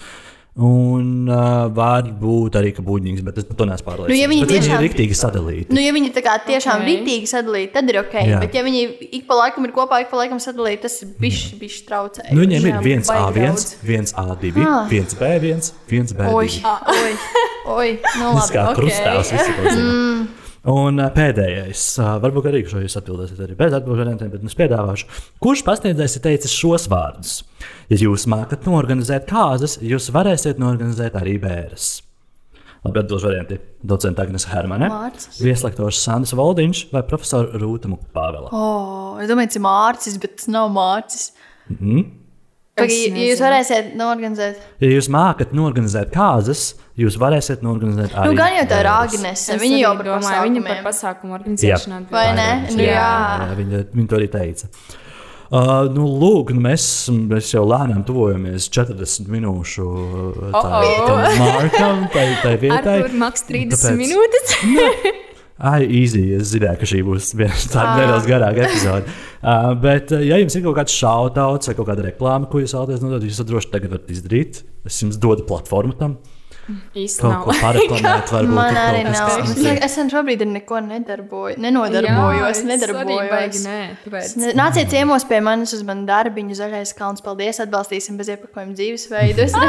Un uh, var būt arī būdņīgs, bet es par to neesmu pārliecināts. Nu, ja viņi Bet viņi tiešām- ir rīktīgi sadalīti. Nu, ja viņi tiešām Ok. okay. ritīgi sadalīti, tad ir ok. Jā. Bet, ja viņi ik pa laikam ir kopā, ik pa laikam sadalīti, tas ir bišķi, bišķi traucējis. Nu, viņiem ir viens baigi A1, daudz. viens A2, viens B1, viens B2. Oi, oi, oi. Nu, Tas kā labi. krustāvs visi. Un pēdējais, varbūt arī šo jūs atbildēsiet arī bez atbildēm, bet es piedāvāšu. Kurš pasniedzējs ir teicis šos vārdus? Ja jūs mākat norganizēt kāzas, jūs varēsiet norganizēt arī bēres. Labi, atbildēšu varianti. Docents Agnēs Hermane, vieslektors Sandrs Valdiņš vai profesors Rūta Pāvela. Oh, es domāju, tas ir Mārcis, bet tas nav Mārcis. Mhm. Pagaid, Es ja jūs varēsiet norganizēt, Ja jūs mākat norganizēt kāzas, jūs varēsiet norganizēt arī nu gan jau tā ir. Agnese, Es viņa jau par domāju, viņa par pasākumu organizēšanu atbild. Vai ne? Nu, jā, jā. jā, viņa, viņa to arī teica. Uh, nu, lūk, nu mēs, mēs jau lēnām tuvojamies 40 minūšu uh, tam markam, tai, tai Ar vietai. kur maks 30 Tāpēc- minūtes? Ai, īsi, es zināju, ka šī būs tāda nedaudz garāka epizode. Uh, bet, ja jums ir kaut kāds šautauts vai kaut kāda reklāma, ko jūs vēlaties nodot, jūs to droši tagad varat izdarīt. Es jums dodu platformu tam. Ko pareklamēt, varbūt. Man arī kas, nav. kas ne- es sen šobrīd neko nedarboju, nenodarbojos, Jā, arī nedarbojos. Nē. Ne- Nāciet ciemos pie manis uz manu darbiņu, zaļais kalns. Paldies, atbalstīsim bez iepakojuma dzīvesveidu. Es ne-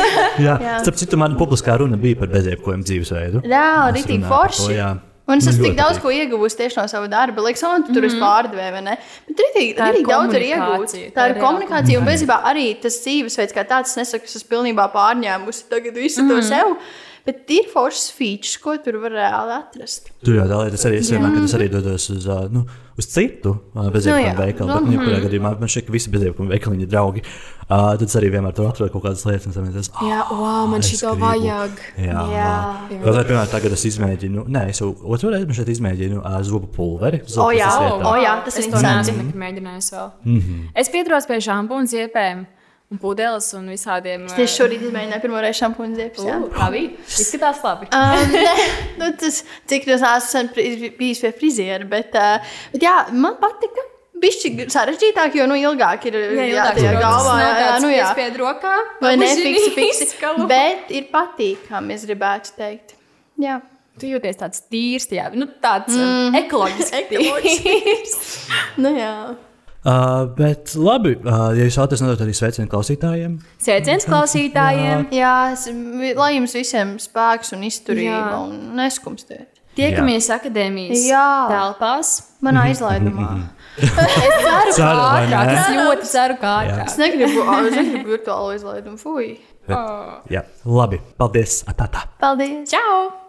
Jā, Jā. starp citu, man publiskā runa bija par bezjebkojumu dzīvesveidu. Jā, par to, forši. Un es Man esmu tik daudz ko ieguvusi tieši no sava darba. Liekas, man tu tur mm. pārdevēja, vai ne? Bet Tā ir rītīgi daudz ir komunikācija, iegūts. tā ir ir komunikācija, un bezībā arī tas dzīvesveids, kā tāds, es nesaku, es esmu pilnībā pārņēmusi tagad visu to sev. Bet ir foršs features, ko tur var reāli atrast. Tur jau tādā veidā arī es vienmēr, kad es arī dodos uz, nu, uz citu bezjēdzības Nu jā. veikalu. Bet, nu, jebkurā gadījumā man šķiet, ka visi bezjēdzības veikaliņi ir draugi. Uh, tad es arī vienmēr tur atrodu kaut kādas lietas, un es domāju, Jā, wow, man es šito gribu. vajag. Jā, Jā. Vēl tā, piemēram, tagad es izmēģinu, nē, es jau otru reizi šeit izmēģinu uh, zobu pulveri. O, jā, zopas vietā. o, jā, tas es ir to neesmu interesanti. nekad mēģinājis vēl. Mm -hmm. Es pieturos pie šampūna ziepēm un pudeles un visādiem. Es tieši šorīt izmēģināju pirmo reizi šampūnu ziepes. jā. Uh, kā bija? Izskatās labi. Um, ne, nu, tas, cik tas esmu pri- bijis pie friziera, bet, uh, bet jā, man patika. Bišķi sarežģītāk, jo nu, ilgāk ir jā, tajā galvā. Jā, jā, nu, jā. Pie rokā. Vai ne fiksi, fiksi. Bet ir patīkami, es gribētu teikt. Jā. Tu jūties tāds tīrs, jā, nu, tāds mm. ekoloģisks. tīrs. Nu, jā. Uh, bet labi, uh, ja jūs vēlaties nodot arī sveicienu klausītājiem, Sveiciens klausītājiem! Jā, es, lai jums visiem spēks un izturība Jā. un neskumstiet. Tiekamies akadēmijas Jā. telpās. Manā izlaidumā. Es ceru, ka ātrāk. Es ļoti ceru, ka ātrāk. Es negribu, es negribu virtuālo izlaidumu. Fui. bet, jā, labi, paldies! Atā, tā. Paldies! Čau!